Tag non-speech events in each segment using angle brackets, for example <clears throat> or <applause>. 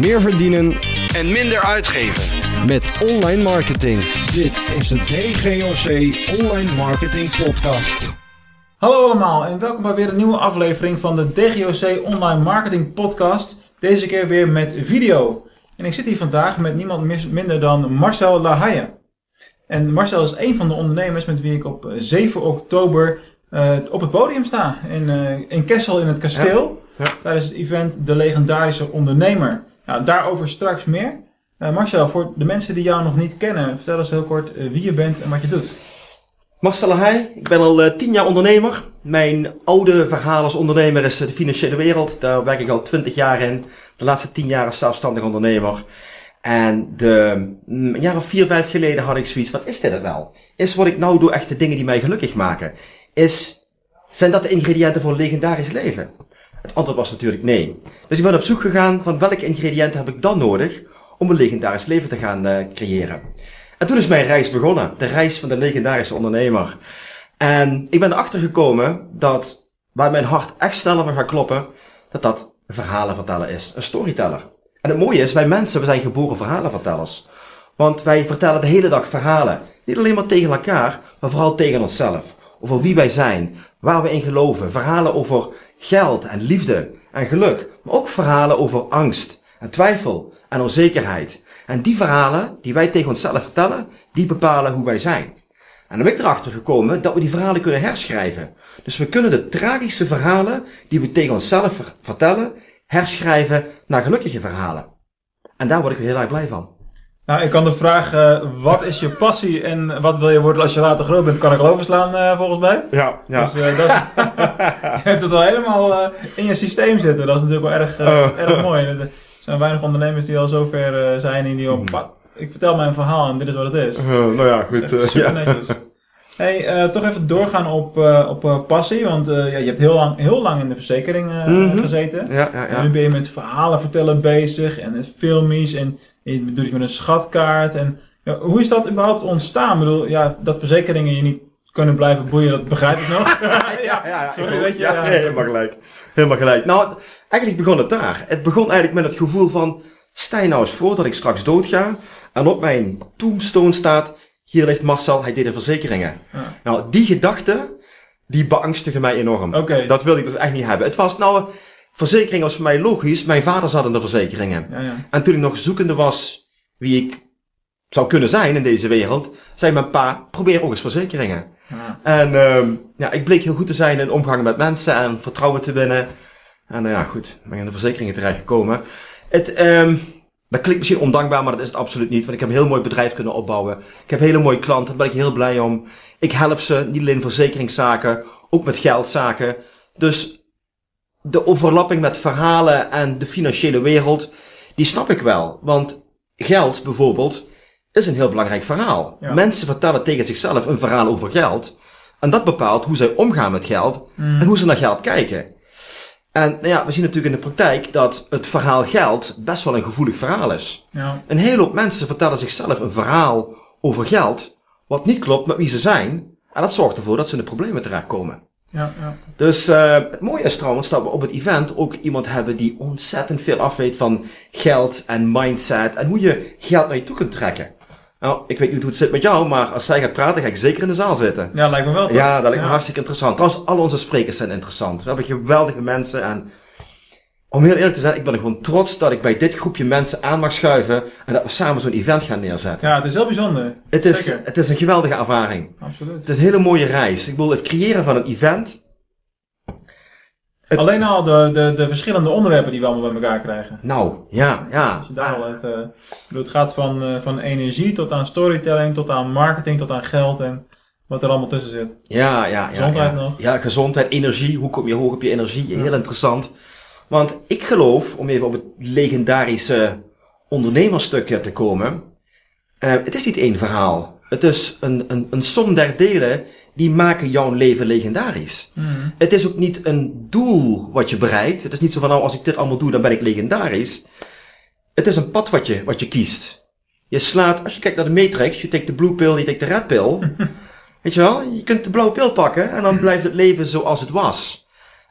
meer verdienen en minder uitgeven. met online marketing. Dit is de DGOC Online Marketing Podcast. Hallo allemaal en welkom bij weer een nieuwe aflevering van de DGOC Online Marketing Podcast. Deze keer weer met video. En ik zit hier vandaag met niemand minder dan Marcel Lahaye. En Marcel is een van de ondernemers met wie ik op eh, 7 oktober eh, op het podium sta. In, eh, in Kessel in het kasteel. Ja, ja. Tijdens het event De Legendarische Ondernemer. Nou, daarover straks meer. Eh, Marcel, voor de mensen die jou nog niet kennen, vertel eens heel kort eh, wie je bent en wat je doet. Marcel Lahij, ik ben al eh, tien jaar ondernemer. Mijn oude verhaal als ondernemer is de financiële wereld. Daar werk ik al twintig jaar in. De laatste tien jaar als zelfstandig ondernemer. En de, mm, een jaar of vier, vijf geleden had ik zoiets, wat is dit wel? Is wat ik nou doe echt de dingen die mij gelukkig maken? Is, zijn dat de ingrediënten voor een legendarisch leven? Het antwoord was natuurlijk nee. Dus ik ben op zoek gegaan van welke ingrediënten heb ik dan nodig om een legendarisch leven te gaan eh, creëren. En toen is mijn reis begonnen. De reis van de legendarische ondernemer. En ik ben erachter gekomen dat waar mijn hart echt sneller van gaat kloppen, dat dat verhalen vertellen is. Een storyteller. En het mooie is, wij mensen, we zijn geboren verhalenvertellers. Want wij vertellen de hele dag verhalen. Niet alleen maar tegen elkaar, maar vooral tegen onszelf. Over wie wij zijn, waar we in geloven. Verhalen over geld en liefde en geluk. Maar ook verhalen over angst en twijfel en onzekerheid. En die verhalen die wij tegen onszelf vertellen, die bepalen hoe wij zijn. En dan ben ik erachter gekomen dat we die verhalen kunnen herschrijven. Dus we kunnen de tragische verhalen die we tegen onszelf ver- vertellen, herschrijven naar gelukkige verhalen. En daar word ik heel erg blij van. Nou, ik kan de vraag, eh, wat is je passie en wat wil je worden als je later groot bent, kan ik al overslaan eh, volgens mij. Ja, Dus eh, dat is, <laughs> <laughs> je hebt het al helemaal in je systeem zitten. Dat is natuurlijk wel erg, Oh. erg mooi. Er zijn weinig ondernemers die al zover zijn en die Mhm. op, "Pa, ik vertel mijn verhaal en dit is wat het is. nou ja, is echt super netjes. Hey, toch even doorgaan op, op passie, want ja, je hebt heel lang, heel lang in de verzekering Mhm. gezeten. Ja, ja, En nu ja. ben je met verhalen vertellen bezig en het filmies en je doet het met een schatkaart. En, ja, hoe is dat überhaupt ontstaan? Ik bedoel, ja, dat verzekeringen je niet kunnen blijven boeien, dat begrijp ik nog. <laughs> Ja, ja, ja. Sorry, ik weet je, Ja, ja. nee, helemaal gelijk. Helemaal gelijk. Nou, eigenlijk begon het daar. Het begon eigenlijk met het gevoel van, stel je nou eens voor dat ik straks doodga en op mijn tombstone staat, hier ligt Marcel, hij deed de verzekeringen. Ja. Nou, die gedachte, die beangstigde mij enorm. Dat wilde ik dus echt niet hebben. Het was nou, verzekering was voor mij logisch. Mijn vader zat in de verzekeringen. Ja, ja. En toen ik nog zoekende was wie ik zou kunnen zijn in deze wereld, zei mijn pa, probeer ook eens verzekeringen. Ja. En ehm ja, ik bleek heel goed te zijn in omgang met mensen en vertrouwen te winnen. En nou ja, goed, ben ik in de verzekeringen terechtgekomen. Het, ehm dat klinkt misschien ondankbaar, maar dat is het absoluut niet. Want ik heb een heel mooi bedrijf kunnen opbouwen. Ik heb hele mooie klanten, daar ben ik heel blij om. Ik help ze, niet alleen in verzekeringszaken, ook met geldzaken. Dus de overlapping met verhalen en de financiële wereld, die snap ik wel. Want geld bijvoorbeeld is een heel belangrijk verhaal. Ja. Mensen vertellen tegen zichzelf een verhaal over geld. En dat bepaalt hoe zij omgaan met geld Mm. en hoe ze naar geld kijken. En nou ja, we zien natuurlijk in de praktijk dat het verhaal geld best wel een gevoelig verhaal is. Ja. Een hele hoop mensen vertellen zichzelf een verhaal over geld, wat niet klopt met wie ze zijn. En dat zorgt ervoor dat ze in de problemen terechtkomen. Ja, ja. Dus eh, het mooie is trouwens dat we op het event ook iemand hebben die ontzettend veel afweet van geld en mindset en hoe je geld naar je toe kunt trekken. Nou, ik weet niet hoe het zit met jou, maar als zij gaat praten, ga ik zeker in de zaal zitten. ja, lijkt me wel. toch? Ja, dat lijkt me Ja. hartstikke interessant. Trouwens, al onze sprekers zijn interessant. We hebben geweldige mensen en om heel eerlijk te zijn, ik ben gewoon trots dat ik bij dit groepje mensen aan mag schuiven en dat we samen zo'n event gaan neerzetten. Ja, het is heel bijzonder. het, is, Zeker. het is een geweldige ervaring. Absoluut. Het is een hele mooie reis. Ik bedoel, het creëren van een event. Het- Alleen al de, de, de verschillende onderwerpen die we allemaal bij elkaar krijgen. Nou, ja, ja. Je daar al uit, eh, bedoel, het gaat van, eh, van energie tot aan storytelling, tot aan marketing, tot aan geld en wat er allemaal tussen zit. Ja, ja, ja. Gezondheid ja. nog. Ja, gezondheid, energie. Hoe kom je hoog op je energie? Heel interessant. Want ik geloof, om even op het legendarische ondernemerstukje te komen. eh, het is niet één verhaal. Het is een, een, een som der delen die maken jouw leven legendarisch. Mm. Het is ook niet een doel wat je bereikt. Het is niet zo van nou, als ik dit allemaal doe, dan ben ik legendarisch. Het is een pad wat je, wat je kiest. Je slaat, als je kijkt naar de matrix, je take de blue pill, je take de red pill. <laughs> Weet je wel, je kunt de blauwe pil pakken en dan blijft het leven zoals het was.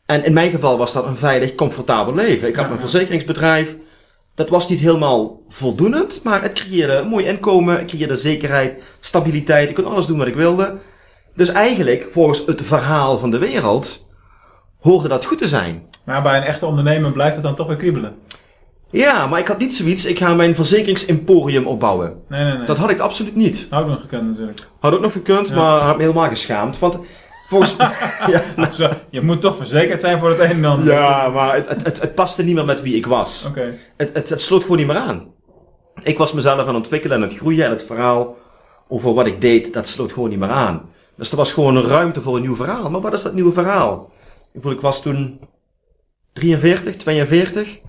En in mijn geval was dat een veilig, comfortabel leven. Ik had mijn ja. verzekeringsbedrijf. Dat was niet helemaal voldoend, maar het creëerde een mooi inkomen, het creëerde zekerheid, stabiliteit, ik kon alles doen wat ik wilde. Dus eigenlijk, volgens het verhaal van de wereld, hoorde dat goed te zijn. Maar bij een echte ondernemer blijft het dan toch weer kriebelen. Ja, maar ik had niet zoiets, ik ga mijn verzekeringsemporium opbouwen. Nee, nee, nee. Dat had ik absoluut niet. had ook nog gekund natuurlijk. Had ook nog gekund, Ja. maar had me helemaal geschaamd. Want volgens <laughs> ja, nou, je moet toch verzekerd zijn voor het een en ander. ja, maar het, het, het, het paste niet meer met wie ik was. Oké. Het, het, het sloot gewoon niet meer aan. Ik was mezelf aan het ontwikkelen en het groeien en het verhaal over wat ik deed, dat sloot gewoon niet meer aan. Dus er was gewoon een ruimte voor een nieuw verhaal. Maar wat is dat nieuwe verhaal? Ik bedoel, ik was toen 43, 42.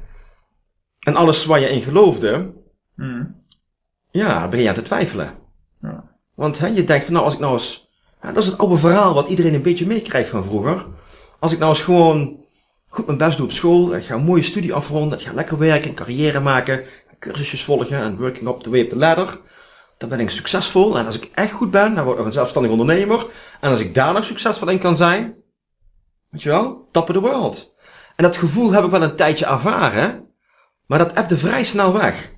En alles waar je in geloofde, Mhm. ja, begin je aan te twijfelen. Ja. Want hè, je denkt van nou, als ik nou eens... Ja, dat is het oude verhaal wat iedereen een beetje meekrijgt van vroeger. Als ik nou eens gewoon goed mijn best doe op school, ik ga een mooie studie afronden, ik ga lekker werken, een carrière maken, cursusjes volgen en working up the way up the ladder. Dan ben ik succesvol en als ik echt goed ben, dan word ik een zelfstandig ondernemer. En als ik daar nog succesvol in kan zijn, weet je wel, top of the world. En dat gevoel heb ik wel een tijdje ervaren, maar dat ebde vrij snel weg.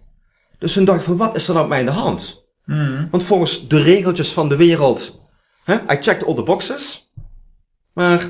Dus toen dacht ik van wat is er nou met mij in de hand? Mhm. Want volgens de regeltjes van de wereld, hè, I checked all the boxes. Maar,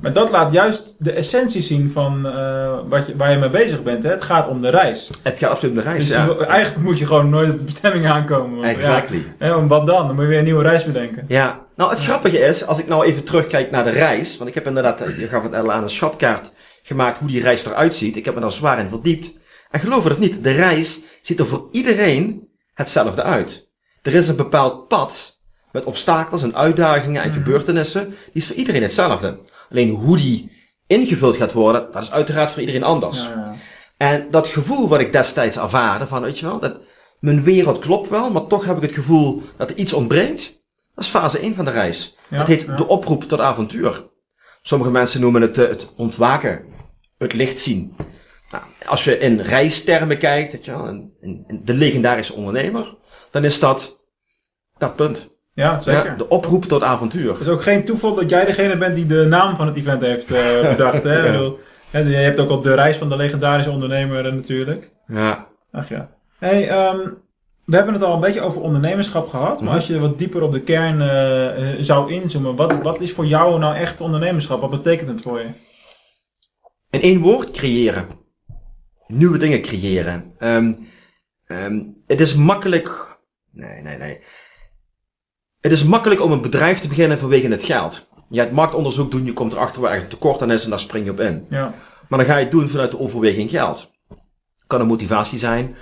Maar dat laat juist de essentie zien van eh, wat je, waar je mee bezig bent. Hè? Het gaat om de reis. het gaat absoluut om de reis, Dus ja. je wil- eigenlijk moet je gewoon nooit op de bestemming aankomen. want, Exactly. Ja, want wat dan? Dan moet je weer een nieuwe reis bedenken. Ja, nou het Ja. grappige is, als ik nou even terugkijk naar de reis, want ik heb inderdaad, eh, je gaf het al aan, een schatkaart gemaakt hoe die reis eruit ziet. Ik heb me daar zwaar in verdiept. En geloof het of niet, de reis ziet er voor iedereen hetzelfde uit. Er is een bepaald pad met obstakels en uitdagingen en Mhm. gebeurtenissen, die is voor iedereen hetzelfde. Alleen hoe die ingevuld gaat worden, dat is uiteraard voor iedereen anders. Ja, ja. En dat gevoel wat ik destijds ervaarde, van weet je wel, dat mijn wereld klopt wel, maar toch heb ik het gevoel dat er iets ontbreekt. Dat is fase 1 van de reis. Ja, dat heet de oproep tot avontuur. Sommige mensen noemen het eh, het ontwaken, het licht zien. Nou, als je in reistermen kijkt, weet je wel, in, in- in de legendarische ondernemer, dan is dat dat punt. Ja, zeker. Ja, de oproep tot avontuur. Het is ook geen toeval dat jij degene bent die de naam van het event heeft eh, <laughs> bedacht. Hè? Ik Ja. bedoel, hè, je hebt ook op de reis van de legendarische ondernemer eh, natuurlijk. Ja. Ach ja. Hey, ehm, we hebben het al een beetje over ondernemerschap gehad. Maar Mhm. als je wat dieper op de kern eh, eh, zou inzoomen. Wat, wat is voor jou nou echt ondernemerschap? Wat betekent het voor je? In één woord, creëren. Nieuwe dingen creëren. Ehm, ehm, het is makkelijk. Nee, nee, nee. Het is makkelijk om een bedrijf te beginnen vanwege het geld. Je gaat marktonderzoek doen, je komt erachter waar er tekort aan is en daar spring je op in. Ja. Maar dan ga je het doen vanuit de overweging geld. Kan een motivatie zijn.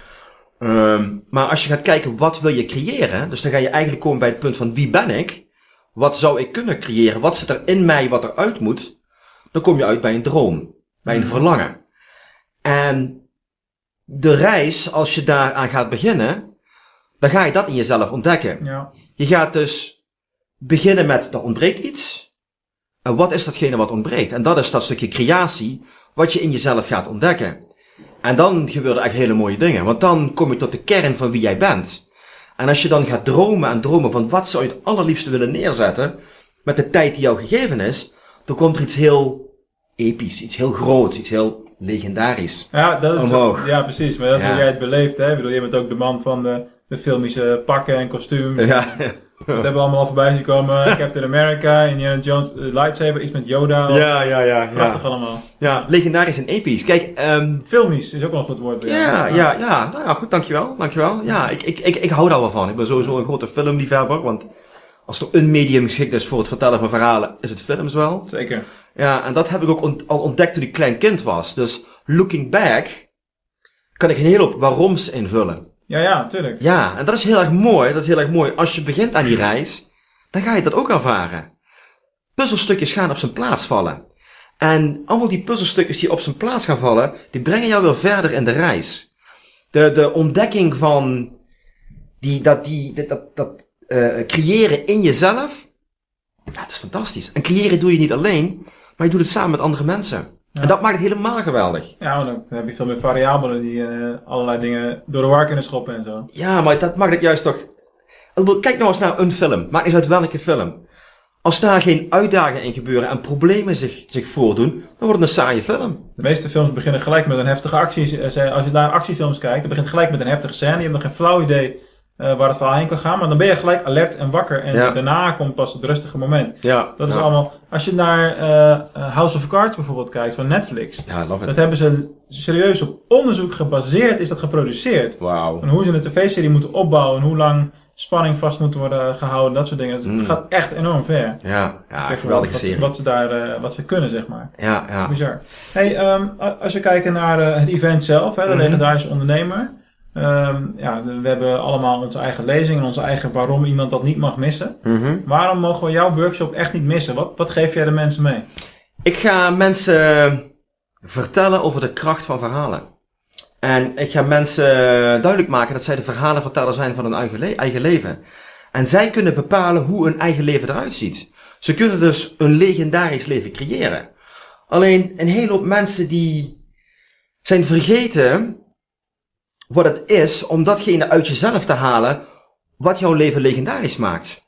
Ehm, maar als je gaat kijken wat wil je creëren, dus dan ga je eigenlijk komen bij het punt van wie ben ik? Wat zou ik kunnen creëren? Wat zit er in mij wat eruit moet? Dan kom je uit bij een droom, bij een Mhm. verlangen. En de reis, als je daaraan gaat beginnen, dan ga je dat in jezelf ontdekken. ja. Je gaat dus beginnen met er ontbreekt iets. En wat is datgene wat ontbreekt? En dat is dat stukje creatie wat je in jezelf gaat ontdekken. En dan gebeuren echt hele mooie dingen. Want dan kom je tot de kern van wie jij bent. En als je dan gaat dromen en dromen van wat zou je het allerliefste willen neerzetten. Met de tijd die jou gegeven is. Dan komt er iets heel episch, iets heel groots, iets heel legendarisch. Ja, dat is Omhoog. ja, precies. Maar dat is Ja. hoe jij het beleeft. Hè? Ik bedoel, je bent ook de man van de, de filmische pakken en kostuums. Ja, Dat hebben we allemaal al voorbij zien komen. <laughs> Captain America, Indiana Jones, eh, lightsaber, iets met Yoda. ja, ja, ja. Prachtig Ja, allemaal. ja legendarisch en episch. Kijk, ehm Filmisch is ook wel een goed woord. jou. Ja, ja, ja. Nou ja, goed, dankjewel. Dankjewel. Ja, ik, ik, ik, ik hou daar wel van. Ik ben sowieso een grote filmliefhebber, want als er een medium geschikt is voor het vertellen van verhalen, is het films wel. Zeker. Ja, en dat heb ik ook ont- al ontdekt toen ik klein kind was. Dus looking back, kan ik een hele hoop waaroms invullen. Ja, ja, tuurlijk. Ja, en dat is heel erg mooi. Dat is heel erg mooi. Als je begint aan die reis, dan ga je dat ook ervaren. Puzzelstukjes gaan op zijn plaats vallen. En allemaal die puzzelstukjes die op zijn plaats gaan vallen, die brengen jou weer verder in de reis. De, de ontdekking van die, dat, die, dat, dat, dat eh, creëren in jezelf, dat is fantastisch. En creëren doe je niet alleen, maar je doet het samen met andere mensen. Ja. En dat maakt het helemaal geweldig. Ja, want dan heb je veel meer variabelen die eh, allerlei dingen door de war kunnen schoppen en zo. Ja, maar dat maakt het juist toch. Kijk nou eens naar een film. Maakt niet uit welke film. Als daar geen uitdagingen in gebeuren en problemen zich, zich voordoen, dan wordt het een saaie film. De meeste films beginnen gelijk met een heftige actie. Als je naar actiefilms kijkt, dan begint gelijk met een heftige scène. Je hebt nog geen flauw idee eh, waar het verhaal heen kan gaan. Maar dan ben je gelijk alert en wakker. En Ja. daarna komt pas het rustige moment. Ja, Dat is ja. allemaal... Als je naar eh, House of Cards bijvoorbeeld kijkt van Netflix. Ja, love Dat it. hebben ze serieus op onderzoek gebaseerd is dat geproduceerd. Wauw. En hoe ze een tv-serie moeten opbouwen. En hoe lang spanning vast moet worden gehouden. Dat soort dingen. Het Mm. gaat echt enorm ver. Ja, ja geweldige wat, serie. Wat ze daar eh, wat ze kunnen, zeg maar. Ja, ja. Bizar. Hey, ehm, als we kijken naar het event zelf, hè, de Mhm. legendarische ondernemer. Ehm, ja, we hebben allemaal onze eigen lezing en onze eigen waarom iemand dat niet mag missen. Mhm. Waarom mogen we jouw workshop echt niet missen? Wat, wat geef jij de mensen mee? Ik ga mensen vertellen over de kracht van verhalen. En ik ga mensen duidelijk maken dat zij de verhalenverteller zijn van hun eigen, le- eigen leven. En zij kunnen bepalen hoe hun eigen leven eruit ziet. Ze kunnen dus een legendarisch leven creëren. Alleen een hele hoop mensen die zijn vergeten wat het is om datgene uit jezelf te halen wat jouw leven legendarisch maakt.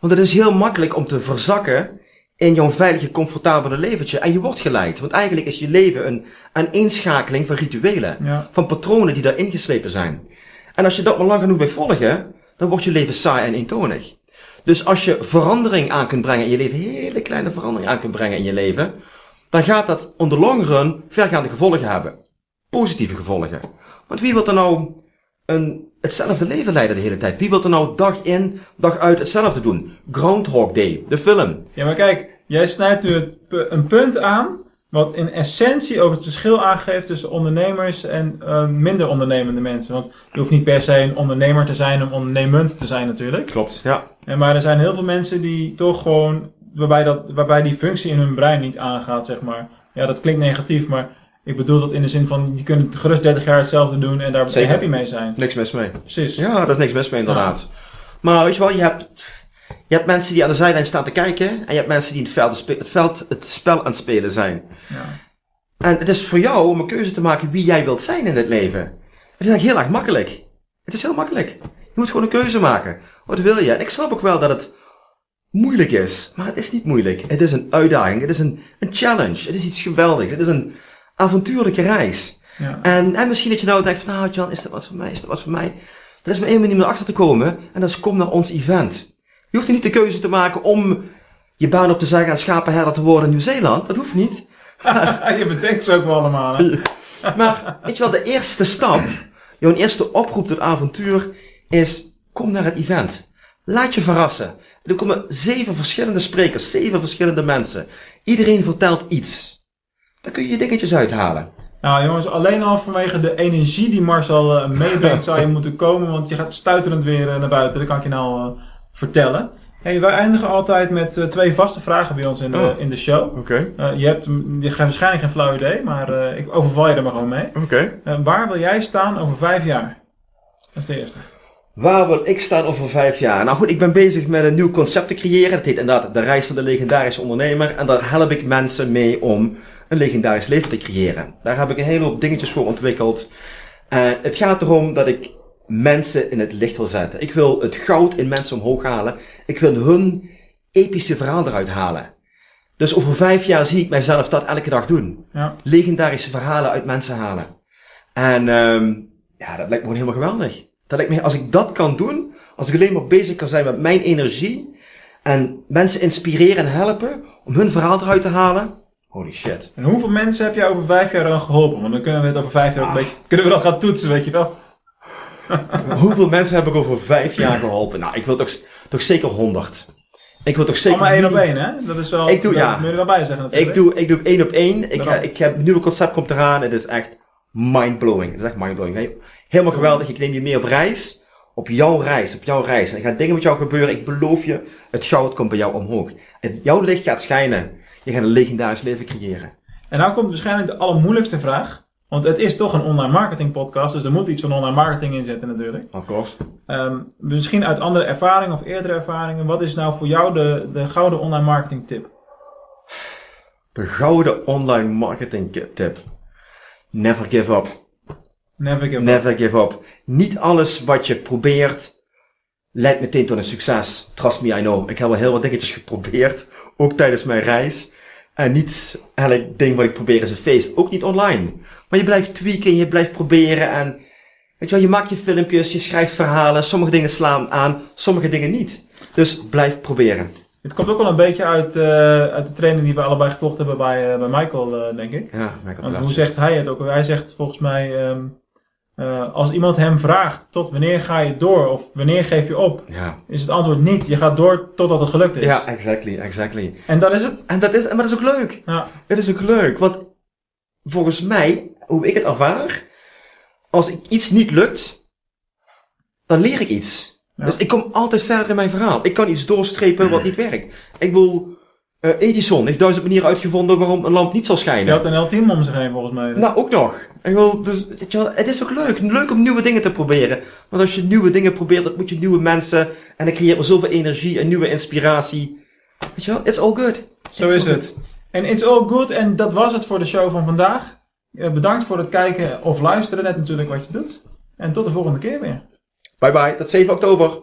Want het is heel makkelijk om te verzakken in jouw veilige, comfortabele leventje. En je wordt geleid. Want eigenlijk is je leven een aaneenschakeling van rituelen. Ja. Van patronen die daar ingeslepen zijn. En als je dat maar lang genoeg bij volgen, dan wordt je leven saai en eentonig. Dus als je verandering aan kunt brengen in je leven, hele kleine verandering aan kunt brengen in je leven, dan gaat dat on the long run vergaande gevolgen hebben. Positieve gevolgen. Want wie wil er nou een, hetzelfde leven leiden de hele tijd? Wie wil er nou dag in, dag uit hetzelfde doen? Groundhog Day, de film. ja, maar kijk, jij snijdt nu het, een punt aan. Wat in essentie ook het verschil aangeeft tussen ondernemers en eh, minder ondernemende mensen. Want je hoeft niet per se een ondernemer te zijn om ondernemend te zijn natuurlijk. Klopt. Ja. En maar er zijn heel veel mensen die toch gewoon, waarbij, dat, waarbij die functie in hun brein niet aangaat, zeg maar. Ja, dat klinkt negatief, maar ik bedoel dat in de zin van, die kunnen gerust 30 jaar hetzelfde doen en daar Zeker. happy mee zijn. Niks mis mee. Precies. Ja, daar is niks mis mee inderdaad. Maar weet je wel, je hebt, je hebt mensen die aan de zijlijn staan te kijken. En je hebt mensen die in het, veld, het, veld, het spel aan het spelen zijn. Ja. En het is voor jou om een keuze te maken wie jij wilt zijn in dit leven. Het is eigenlijk heel erg makkelijk. Het is heel makkelijk. Je moet gewoon een keuze maken. Wat wil je? En ik snap ook wel dat het moeilijk is. Maar het is niet moeilijk. Het is een uitdaging. Het is een, een challenge. Het is iets geweldigs. Het is een avontuurlijke reis. Ja. En, en misschien dat je nou denkt van, nou Jan, is dat wat voor mij? Is dat wat voor mij? Er is maar één manier om erachter te komen. En dat is kom naar ons event. Je hoeft er niet de keuze te maken om je baan op te zeggen en schapenherder te worden in Nieuw-Zeeland. Dat hoeft niet. <laughs> je bedenkt ze ook wel allemaal, hè? <laughs> Maar weet je wel, de eerste stap, jouw eerste oproep tot avontuur is, kom naar het event. Laat je verrassen. Er komen zeven verschillende sprekers, zeven verschillende mensen. Iedereen vertelt iets. Dan kun je je dingetjes uithalen. Nou jongens, alleen al vanwege de energie die Marcel eh, meebrengt <laughs> zou je moeten komen, want je gaat stuiterend weer eh, naar buiten, dat kan ik je nou eh, vertellen. Hey, wij eindigen altijd met twee vaste vragen bij ons in de, Oh. in de show. Oké, je hebt mm, je hebt waarschijnlijk geen flauw idee, maar ik overval je er maar gewoon mee. oké. Waar wil jij staan over vijf jaar? Dat is de eerste. Waar wil ik staan over vijf jaar? Nou goed, ik ben bezig met een nieuw concept te creëren. Dat heet inderdaad de reis van de legendarische ondernemer. En daar help ik mensen mee om een legendarisch leven te creëren. Daar heb ik een hele hoop dingetjes voor ontwikkeld. En het gaat erom dat ik mensen in het licht wil zetten. Ik wil het goud in mensen omhoog halen. Ik wil hun epische verhaal eruit halen. Dus over vijf jaar zie ik mijzelf dat elke dag doen. Ja. Legendarische verhalen uit mensen halen. En ehm ja, dat lijkt me gewoon helemaal geweldig. Dat lijkt me, als ik dat kan doen, als ik alleen maar bezig kan zijn met mijn energie en mensen inspireren en helpen om hun verhaal eruit te halen. Holy shit. En hoeveel mensen heb jij over vijf jaar dan geholpen? Want dan kunnen we het over vijf jaar ook een Ah. beetje, kunnen we dat gaan toetsen, weet je wel? <laughs> Hoeveel mensen heb ik over vijf jaar geholpen? Nou, ik wil toch, toch zeker honderd. Ik wil toch zeker... Allemaal één op één, hè? Dat is wel, Ik doe- dat ja. moet je zeggen natuurlijk. Ik doe, ik doe één op één. Ik, ga, ik heb, het nieuwe concept komt eraan. Het is echt mindblowing. Het is echt mindblowing. Helemaal geweldig. Ik neem je mee op reis. Op jouw reis. Op jouw reis. En er gaan dingen met jou gebeuren. Ik beloof je. Het goud komt bij jou omhoog. Het, jouw licht gaat schijnen. Je gaat een legendarisch leven creëren. En nou komt waarschijnlijk de allermoeilijkste vraag. Want het is toch een online marketing podcast, dus er moet iets van online marketing in zitten natuurlijk. Of course. Ehm, misschien uit andere ervaringen of eerdere ervaringen. Wat is nou voor jou de, de gouden online marketing tip? De gouden online marketing tip. Never give up. Never give up. Never give up. Niet alles wat je probeert leidt meteen tot een succes. Trust me, I know. Ik heb wel heel wat dingetjes geprobeerd, <laughs> ook tijdens mijn reis. En niet elk ding wat ik probeer is een feest, ook niet online. Maar je blijft tweaken, je blijft proberen en weet je wel, je maakt je filmpjes, je schrijft verhalen, sommige dingen slaan aan, sommige dingen niet. Dus blijf proberen. Het komt ook wel een beetje uit, eh, uit de training die we allebei gevolgd hebben bij, eh, bij Michael, eh, denk ik. Ja, Michael Want hoe zegt hij het ook? Hij zegt volgens mij, ehm, eh, als iemand hem vraagt tot wanneer ga je door of wanneer geef je op, Ja. is het antwoord niet. Je gaat door totdat het gelukt is. ja, exactly, exactly. En dat is het. En dat is, maar dat is ook leuk. Ja. Het is ook leuk, want volgens mij, hoe ik het ervaar, als ik iets niet lukt, dan leer ik iets. Ja. Dus ik kom altijd verder in mijn verhaal. Ik kan iets doorstrepen wat <clears throat> niet werkt. Ik wil, eh, Edison heeft duizend manieren uitgevonden waarom een lamp niet zal Je schijnen. had een heel team om zich heen volgens mij. Nou, ook nog. Ik wil, dus, weet je wel, het is ook leuk. Leuk om nieuwe dingen te proberen. Want als je nieuwe dingen probeert, dan moet je nieuwe mensen. En dan creëert er zoveel energie en nieuwe inspiratie. Weet je wel, it's all good. Zo is het. En it's all good. En dat was het voor de show van vandaag. Eh, bedankt voor het kijken of luisteren. Net natuurlijk wat je doet. En tot de volgende keer weer. Bye bye, tot 7 oktober.